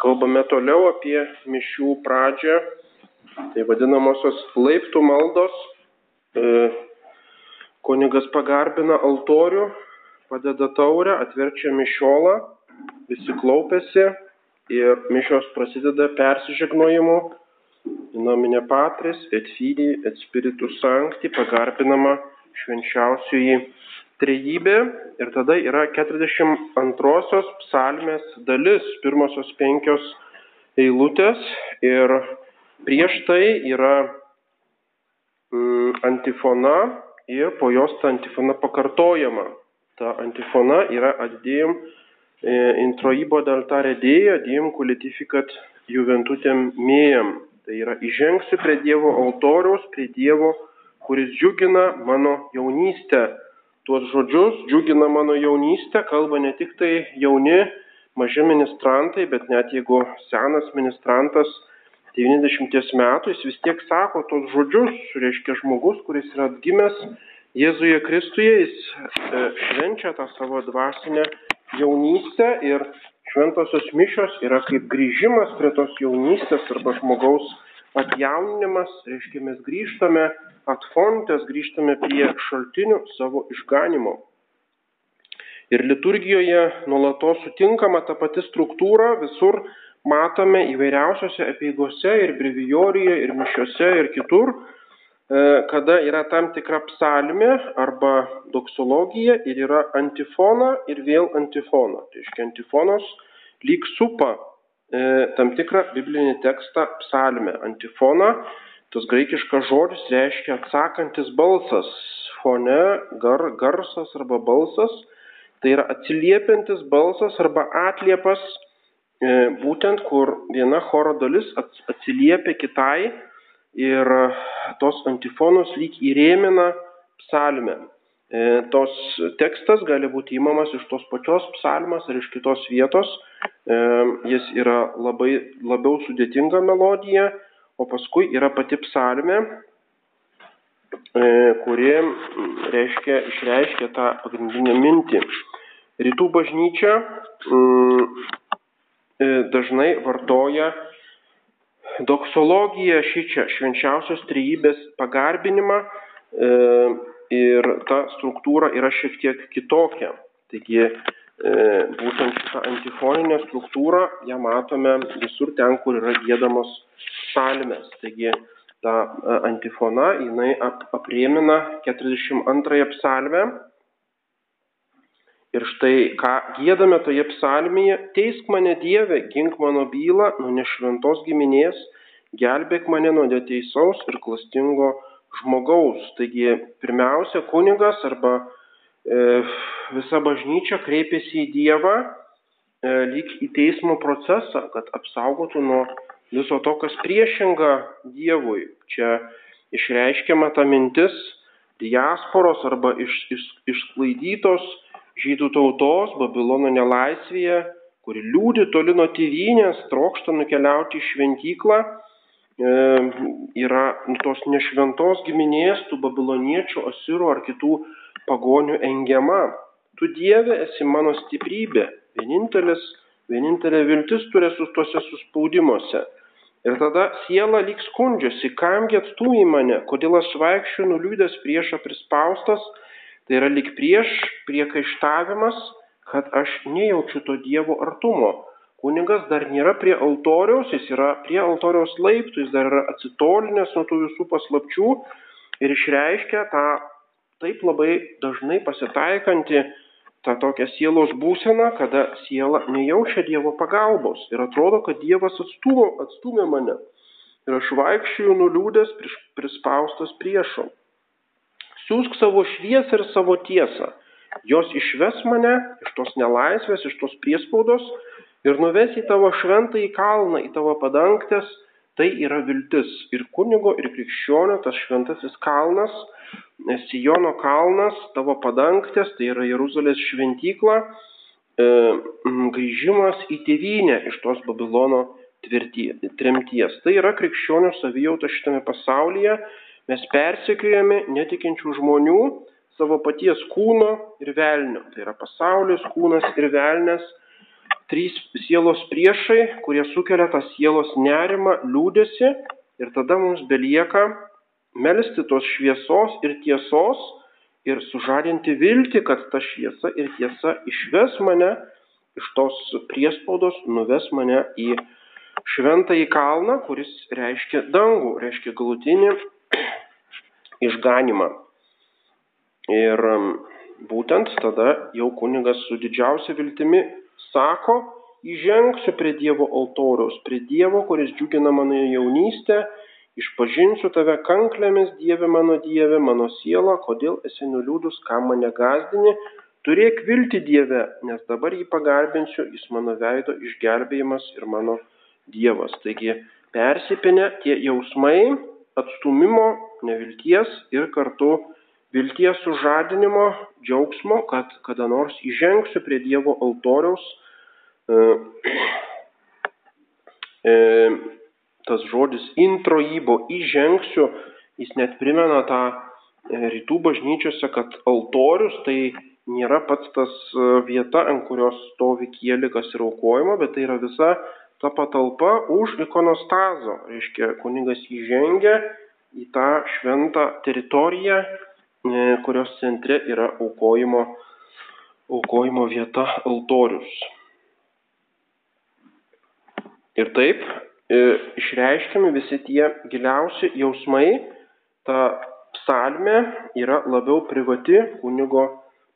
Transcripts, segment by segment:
Kalbame toliau apie mišių pradžią, tai vadinamosios laiptų maldos. E, kunigas pagarbina altorių, padeda taurę, atverčia mišiolą, visi klaupiasi ir mišios prasideda persižegnojimu. Nomine patris, et fili, et spiritus sancti, pagarbinama švenčiausiai trejybė ir tada yra 42 psalmės dalis, pirmosios penkios eilutės ir prieš tai yra mm, antifona ir po jos ta antifona pakartojama. Ta antifona yra addėjom e, introibo dal tare dėja, dėjom kulitifikat juventutem mėjam. Tai yra įžengsiu prie Dievo altoriaus, prie Dievo, kuris džiugina mano jaunystę tuos žodžius, džiugina mano jaunystę, kalba ne tik tai jauni, maži ministrantai, bet net jeigu senas ministrantas 90 metų, jis vis tiek sako tos žodžius, reiškia žmogus, kuris yra atgimęs Jėzuje Kristuje, jis e, švenčia tą savo dvasinę jaunystę ir šventosios mišios yra kaip grįžimas prie tos jaunystės arba žmogaus atjauninimas, reiškia mes grįžtame atfontės, grįžtame prie šaltinių savo išganimo. Ir liturgijoje nuolatos sutinkama ta pati struktūra, visur matome įvairiausiose apieigose ir brevijorijoje, ir mišiose, ir kitur, e, kada yra tam tikra psalmė arba doksologija ir yra antifona ir vėl antifona. Tai reiškia antifonos lyg supa e, tam tikrą biblinį tekstą psalmę. Antifona Tas graikiškas žodis reiškia atsakantis balsas, fone, gar, garsas arba balsas. Tai yra atsiliepiantis balsas arba atliepas, e, būtent kur viena choro dalis atsiliepia kitai ir tos antifonos lyg įrėmina psalmę. E, tos tekstas gali būti įmamas iš tos pačios psalmos ar iš kitos vietos. E, jis yra labai labiau sudėtinga melodija o paskui yra pati psalmė, e, kuri reiškia, išreiškia tą pagrindinę mintį. Rytų bažnyčia mm, e, dažnai vartoja doksologiją šičia, švenčiausios trejybės pagarbinimą e, ir ta struktūra yra šiek tiek kitokia. Taigi būtent šitą antifoninę struktūrą ją matome visur ten, kur yra gėdamos psalmės. Taigi ta e, antifona, jinai ap, apriemina 42 psalmę. Ir štai ką gėdame toje psalmėje, teisk mane Dieve, gink mano bylą nuo nešventos giminės, gelbėk mane nuo neteisaus ir klastingo žmogaus. Taigi pirmiausia, kunigas arba e, visa bažnyčia kreipiasi į Dievą e, lyg į teismo procesą, kad apsaugotų nuo viso to, kas priešinga Dievui. Čia išreiškiama ta mintis diasporos arba iš, iš, išsklaidytos žydų tautos Babilono nelaisvėje, kuri liūdi toli nuo tėvynės, trokšta nukeliauti į šventyklą, e, yra tos nešventos giminės, tų babiloniečių, asirų ar kitų pagonių engiama. Tu Dieve esi mano stiprybė, vienintelis, vienintelė viltis turi sustuose suspaudimuose. Ir tada siela lyg skundžiasi, kamgi atstumi mane, kodėl aš vaikščiu nuliūdęs priešą prispaustas, tai yra lyg prieš priekaištavimas, kad aš nejaučiu to Dievo artumo. Kunigas dar nėra prie altoriaus, jis yra prie altoriaus laiptų, jis dar yra atsitolinęs nuo tų visų paslapčių ir išreiškia tą taip labai dažnai pasitaikantį tą tokią sielos būseną, kada siela nejaučia Dievo pagalbos ir atrodo, kad Dievas atstumo, atstumė mane. Ir aš vaikščiu nuliūdęs prispaustas priešo. Siūsk savo šviesą ir savo tiesą. Jos išves mane iš tos nelaisvės, iš tos priespaudos ir nuves į tavo šventą į kalną, į tavo padangtės. Tai yra viltis. Ir kunigo, ir krikščionio tas šventasis kalnas Sijono kalnas, tavo padangtės, tai yra Jeruzalės šventykla, e, grįžimas į tėvynę iš tos Babilono tremties. Tai yra krikščionių savijauta šitame pasaulyje. Mes persekiojame netikinčių žmonių savo paties kūno ir velnio. Tai yra pasaulis, kūnas ir velnės. Trys sielos priešai, kurie sukelia tą sielos nerimą, liūdėsi ir tada mums belieka melstis tos šviesos ir tiesos ir sužadinti viltį, kad ta šviesa ir tiesa išves mane iš tos priespaudos, nuves mane į šventąjį kalną, kuris reiškia dangų, reiškia galutinį išganimą. Ir um, būtent tada jau kunigas su didžiausia viltimi sako, įžengsiu prie Dievo altoriaus, prie Dievo, kuris džiugina mano jaunystę, išpažinsiu tave kanklėmis, Dieve mano Dieve, mano siela, kodėl esi nuliūdus, kam mane gazdini, turėk vilti Dieve, nes dabar jį pagarbinsiu, jis mano veido išgelbėjimas ir mano Dievas. Taigi persipinę tie jausmai atstumimo, nevilties ir kartu vilties sužadinimo, džiaugsmo, kad kada nors įžengsiu prie Dievo altoriaus. E, e, tas žodis introjybo įžengsiu, jis net primena tą e, rytų bažnyčiose, kad altorius tai nėra pats tas e, vieta, ant kurios stovi kielikas ir aukojimo, bet tai yra visa ta patalpa už ikonostazo. Reiškia, kunigas įžengia į tą šventą teritoriją, kurios centre yra aukojimo, aukojimo vieta altorius. Ir taip E, išreiškiami visi tie giliausi jausmai, ta psalmė yra labiau privati kunigo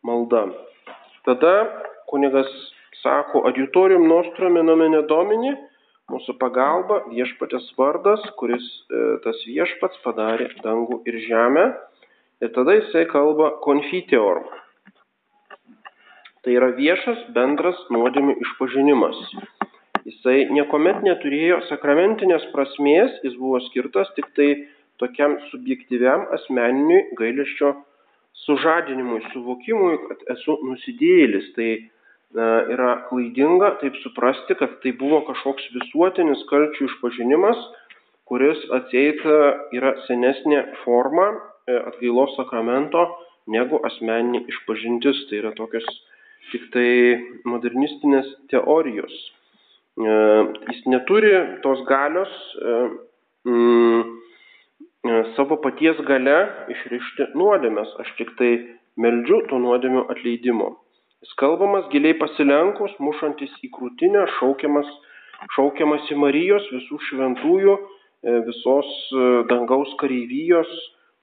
malda. Tada kunigas sako, adjutorium nostrum nomine domini, mūsų pagalba viešpatės vardas, kuris e, tas viešpats padarė dangų ir žemę. Ir tada jisai kalba konfiteor. Tai yra viešas bendras nuodėmių išpažinimas. Jisai niekuomet neturėjo sakramentinės prasmės, jis buvo skirtas tik tai tokiam subjektyviam asmeniniui gailesčio sužadinimui, suvokimui, kad esu nusidėjėlis. Tai na, yra klaidinga taip suprasti, kad tai buvo kažkoks visuotinis kalčių išpažinimas, kuris atsieita yra senesnė forma e, atgailos sakramento negu asmeninė išpažintis. Tai yra tokios tik tai modernistinės teorijos. E, jis neturi tos galios e, mm, e, savo paties gale išrišti nuodėmės. Aš tik tai meldžiu tų nuodėmių atleidimo. Jis kalbamas giliai pasilenkus, mušantis į krūtinę, šaukiamas, šaukiamas į Marijos visų šventųjų, visos dangaus kareivijos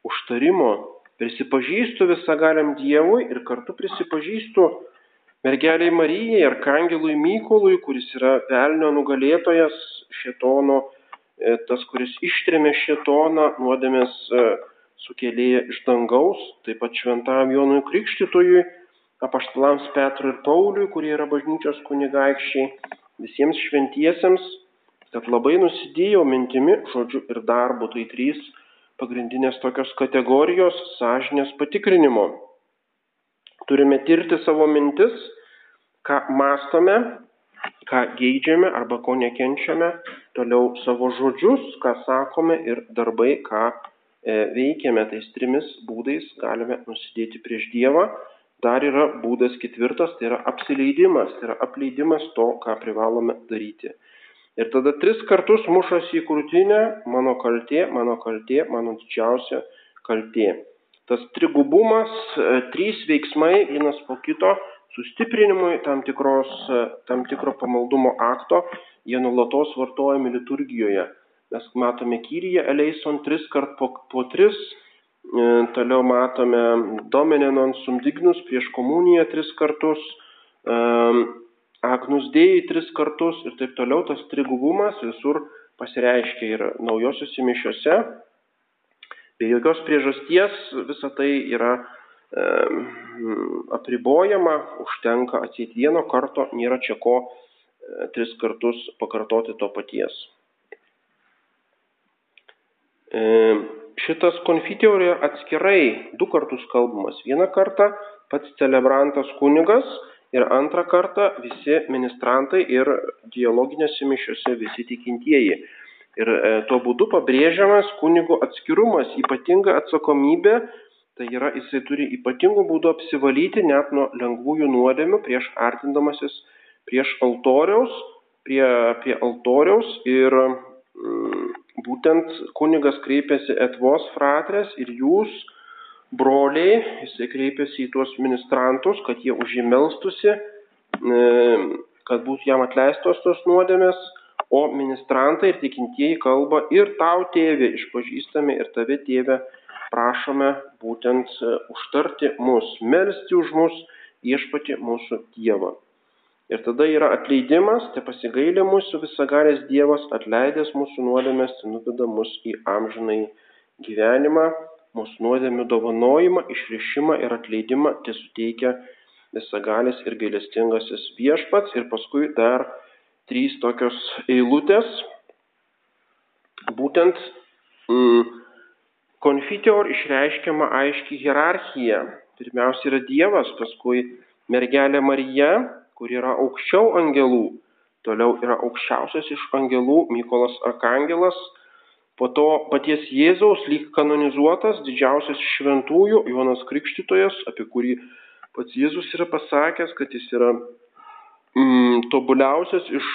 užtarimo. Prisipažįstu visagaliam Dievui ir kartu prisipažįstu mergeliai Marijai, arkangelui Mykolui, kuris yra velnio nugalėtojas, šetono, e, tas, kuris ištrėmė šetoną, nuodėmės e, sukėlėja iš dangaus, taip pat šventam Jonui Krikštytojui, apaštalams Petrui ir Pauliui, kurie yra bažnyčios kunigaikščiai, visiems šventiesiems, kad labai nusidėjau mintimi, žodžiu ir darbu. Tai trys pagrindinės tokios kategorijos sąžinės patikrinimo. Turime tirti savo mintis, ką mastome, ką geidžiame arba ko nekenčiame, toliau savo žodžius, ką sakome ir darbai, ką e, veikiame. Tais trimis būdais galime nusidėti prieš Dievą. Dar yra būdas ketvirtas, tai yra apsileidimas, tai yra apleidimas to, ką privalome daryti. Ir tada tris kartus mušasi į krūtinę mano kaltė, mano kaltė, mano didžiausia kaltė tas trigubumas, e, trys veiksmai vienas po kito sustiprinimui tam, tikros, e, tam tikro pamaldumo akto, jie nulatos vartojami liturgijoje. Mes matome Kyriją Eleison tris kart po, po tris, e, toliau matome Domenenon sumdignus prieš komuniją tris kartus, Agnus dėjai tris kartus ir taip toliau tas trigubumas visur pasireiškia ir naujosiuose mišiuose, Be jokios priežasties visa tai yra e, apribojama, užtenka atseit vieno karto, nėra čia ko e, tris kartus pakartoti to paties. E, šitas konfiteorė atskirai du kartus kalbamas. Vieną kartą pats celebrantas kunigas ir antrą kartą visi ministrantai ir dialoginėse mišiuose visi tikintieji. Ir e, tuo būdu pabrėžiamas kunigo atskirumas, ypatinga atsakomybė, tai yra jisai turi ypatingų būdų apsivalyti net nuo lengvųjų nuodėmių prieš artindamasis prieš altoriaus, prie, prie altoriaus ir mm, būtent kunigas kreipiasi etvos fratres ir jūs, broliai, jisai kreipiasi į tuos ministrantus, kad jie už jį melstusi, kad būtų jam atleistos tos nuodėmės, o ministrantai ir tikintieji kalba ir tau tėvė išpažįstame ir tave tėvė prašome būtent e, užtarti mus, melsti už mus viešpati mūsų Dievą. Ir tada yra atleidimas, te pasigailė mūsų visagalės Dievas, atleidęs mūsų nuodėmės, nuveda mus į amžinai gyvenimą, mūsų nuodėmių dovanojimą, išrišimą ir atleidimą, tai suteikia visagalės ir gailestingasis viešpats. Ir paskui dar trys tokios eilutės. Būtent mm, konfiteor išreiškiama aiški hierarchija. Pirmiausia yra Dievas, paskui mergelė Marija, kur yra aukščiau angelų. Toliau yra aukščiausias iš angelų Mykolas Arkangelas, po to paties Jėzaus lyg kanonizuotas didžiausias šventųjų Jonas Krikštytojas, apie kurį pats Jėzus yra pasakęs, kad jis yra mm, tobuliausias iš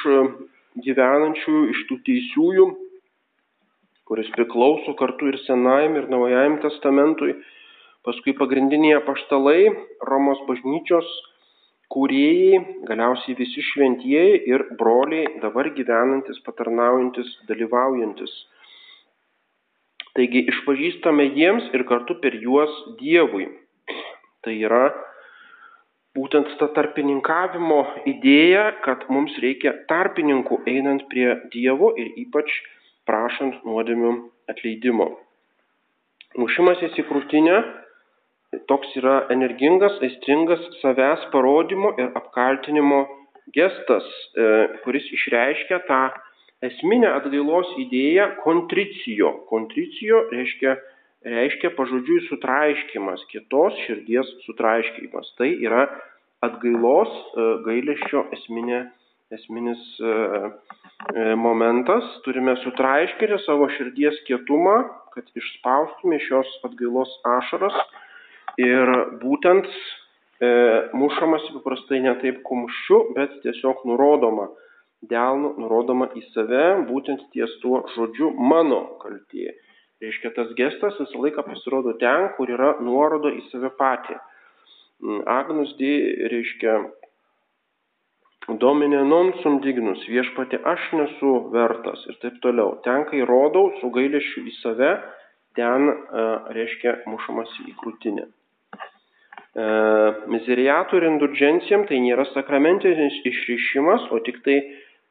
gyvenančių, iš tų teisiųjų, kuris priklauso kartu ir Senajam, ir Naujajam testamentui. Paskui pagrindiniai paštalai Romos bažnyčios kūrėjai, galiausiai visi šventieji ir broliai dabar gyvenantis, patarnaujantis, dalyvaujantis. Taigi išpažįstame jiems ir kartu per juos Dievui. Tai yra būtent ta tarpininkavimo idėja, kad mums reikia tarpininkų einant prie Dievo ir ypač prašant nuodėmių atleidimo. Mušimasis į krūtinę toks yra energingas, aistringas savęs parodymo ir apkaltinimo gestas, e, kuris išreiškia tą esminę atgailos idėją kontricijo. Kontricijo reiškia, reiškia pažodžiui sutraiškimas, kitos širdies sutraiškimas. Tai yra atgailos e, gailesčio esminė, esminis e, momentas. Turime sutraiškinti savo širdies kietumą, kad išspaustume šios atgailos ašaras Ir būtent e, mušamasi paprastai ne taip kumščiu, bet tiesiog nurodoma, delnu nurodoma į save, būtent ties tuo žodžiu mano kaltė. Reiškia, tas gestas visą laiką pasirodo ten, kur yra nuoroda į save patį. Mm, Agnus di reiškia, dominė non sum dignus, viešpati aš nesu vertas ir taip toliau. Ten, kai rodau su gailėšiu į save, ten e, reiškia mušamasi į krūtinę. E, Mizeriatų ir indulgencijam tai nėra sakramentinis išryšimas, o tik tai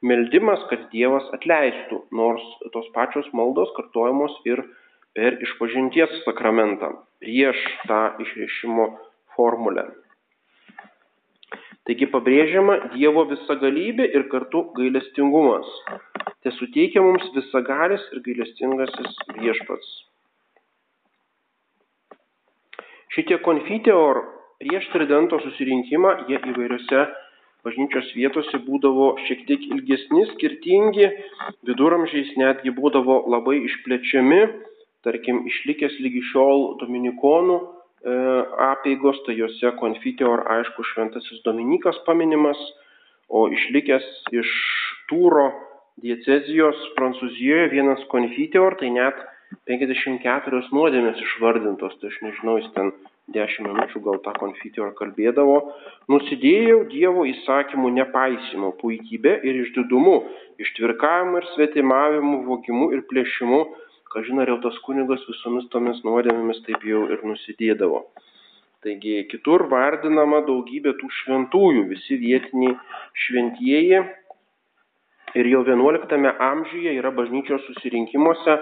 meldimas, kad Dievas atleistų, nors tos pačios maldos kartojamos ir per išpažinties sakramentą prieš tą išrišimo formulę. Taigi pabrėžiama Dievo visagalybė ir kartu gailestingumas. Tai suteikia mums visagalis ir gailestingasis viešpats. Šitie konfiteor prieš tridento susirinkimą jie įvairiose bažnyčios vietose būdavo šiek tiek ilgesni, skirtingi, viduramžiais netgi būdavo labai išplečiami, tarkim, išlikęs lygi šiol dominikonų e, apėgos, tai juose konfiteor, aišku, šventasis Dominikas paminimas, o išlikęs iš Tūro diecezijos Prancūzijoje vienas konfiteor, tai net 54 nuodėmės išvardintos, tai aš nežinau, jis ten dešimt minučių gal tą konfiteor kalbėdavo, nusidėjau Dievo įsakymų nepaisimo, puikybė ir išdidumu, ištvirkavimu ir svetimavimu, vogimu ir plėšimu, kažin ar jau tas kunigas visomis tomis nuodėmėmis taip jau ir nusidėdavo. Taigi kitur vardinama daugybė tų šventųjų, visi vietiniai šventieji. Ir jau 11 amžiuje yra bažnyčios susirinkimuose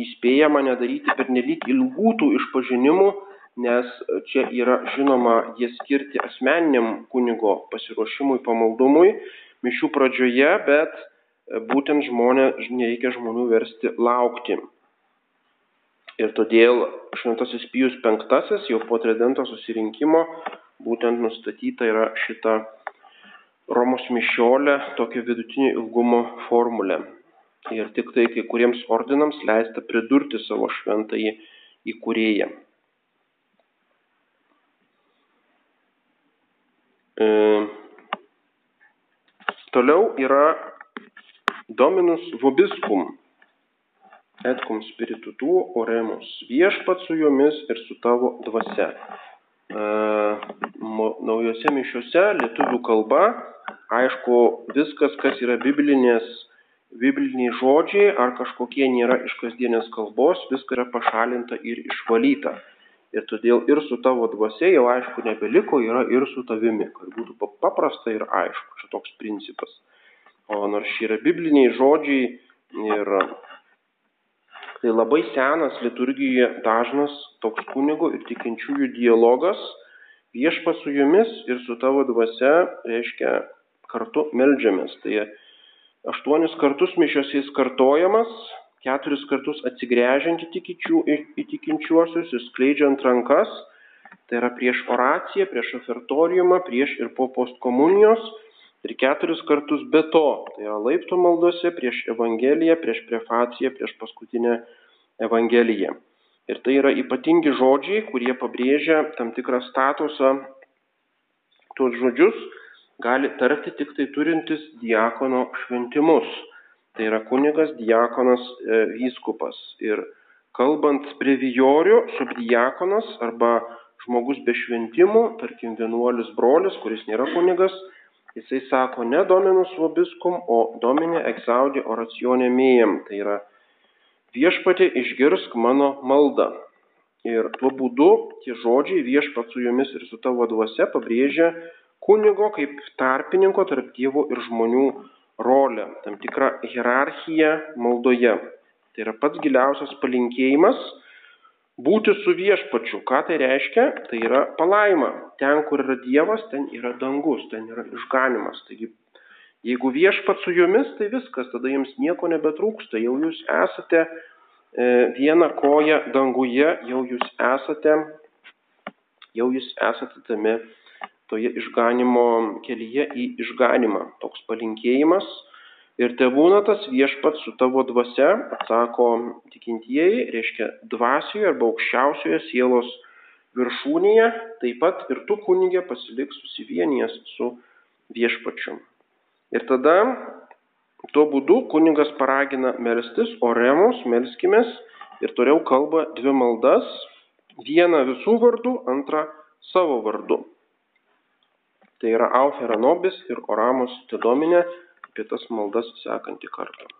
įspėjama nedaryti per nelik ilgų tų išpažinimų, nes čia yra žinoma jie skirti asmeniniam kunigo pasiruošimui pamaldumui mišių pradžioje, bet būtent žmonė, nereikia žmonių versti laukti. Ir todėl Šventasis Pijus V jau po tridento susirinkimo būtent nustatyta yra šita Romos mišiolė tokia vidutinio ilgumo formulė. Ir tik tai kai kuriems ordinams leista pridurti savo šventąjį įkūrėją. Toliau yra Dominus vobiscum, et cum spiritu tuo oremus. Viešpat su jumis ir su tavo dvasia. E, naujose mišiuose lietuvių kalba, aišku, viskas, kas yra biblinės, bibliniai žodžiai ar kažkokie nėra iš kasdienės kalbos, viskas yra pašalinta ir išvalyta. Ir todėl ir su tavo dvasia jau aišku nebeliko, yra ir su tavimi, kad būtų paprasta ir aišku. Čia toks principas. O nors šie yra bibliniai žodžiai ir Tai labai senas liturgijoje dažnas toks kunigo ir tikinčiųjų dialogas viešpa su jumis ir su tavo dvasia reiškia kartu melžiamės. Tai aštuonis kartus mišios jis kartojamas, keturis kartus atsigręžiant į, tikičių, į tikinčiuosius ir skleidžiant rankas, tai yra prieš oraciją, prieš ofertoriumą, prieš ir po postkomunijos ir keturis kartus be to, tai yra laiptų maldose prieš Evangeliją, prieš prefaciją, prieš paskutinę Evangeliją. Ir tai yra ypatingi žodžiai, kurie pabrėžia tam tikrą statusą. Tuos žodžius gali tarti tik tai turintis diakono šventimus. Tai yra kunigas, diakonas, e, vyskupas. Ir kalbant brevijorių, subdiakonas arba žmogus be šventimų, tarkim vienuolis brolis, kuris nėra kunigas, jisai sako ne dominus vobiskum, o domine exaudi oracione mėjam. Tai yra viešpatė išgirsk mano maldą. Ir tuo būdu tie žodžiai viešpat su jumis ir su tavo dvasia pabrėžia kunigo kaip tarpininko tarp Dievo ir žmonių rolę, tam tikrą hierarchiją maldoje. Tai yra pats giliausias palinkėjimas būti su viešpačiu. Ką tai reiškia? Tai yra palaima. Ten, kur yra Dievas, ten yra dangus, ten yra išganimas. Taigi Jeigu viešpat su jumis, tai viskas, tada jums nieko nebetrūksta, jau jūs esate e, vieną koją danguje, jau jūs esate, jau jūs esate tame toje išganimo kelyje į išganimą. Toks palinkėjimas. Ir te būna tas viešpats su tavo dvasia, atsako tikintieji, reiškia dvasioje arba aukščiausioje sielos viršūnėje, taip pat ir tu kunigė pasiliks susivienijęs su viešpačiu. Ir tada tuo būdu kunigas paragina melstis, oremus, melskimės ir toliau kalba dvi maldas, vieną visų vardų, antrą savo vardu. Tai yra Aufera Nobis ir Oramos Tedominė, apie tas maldas sekantį kartą.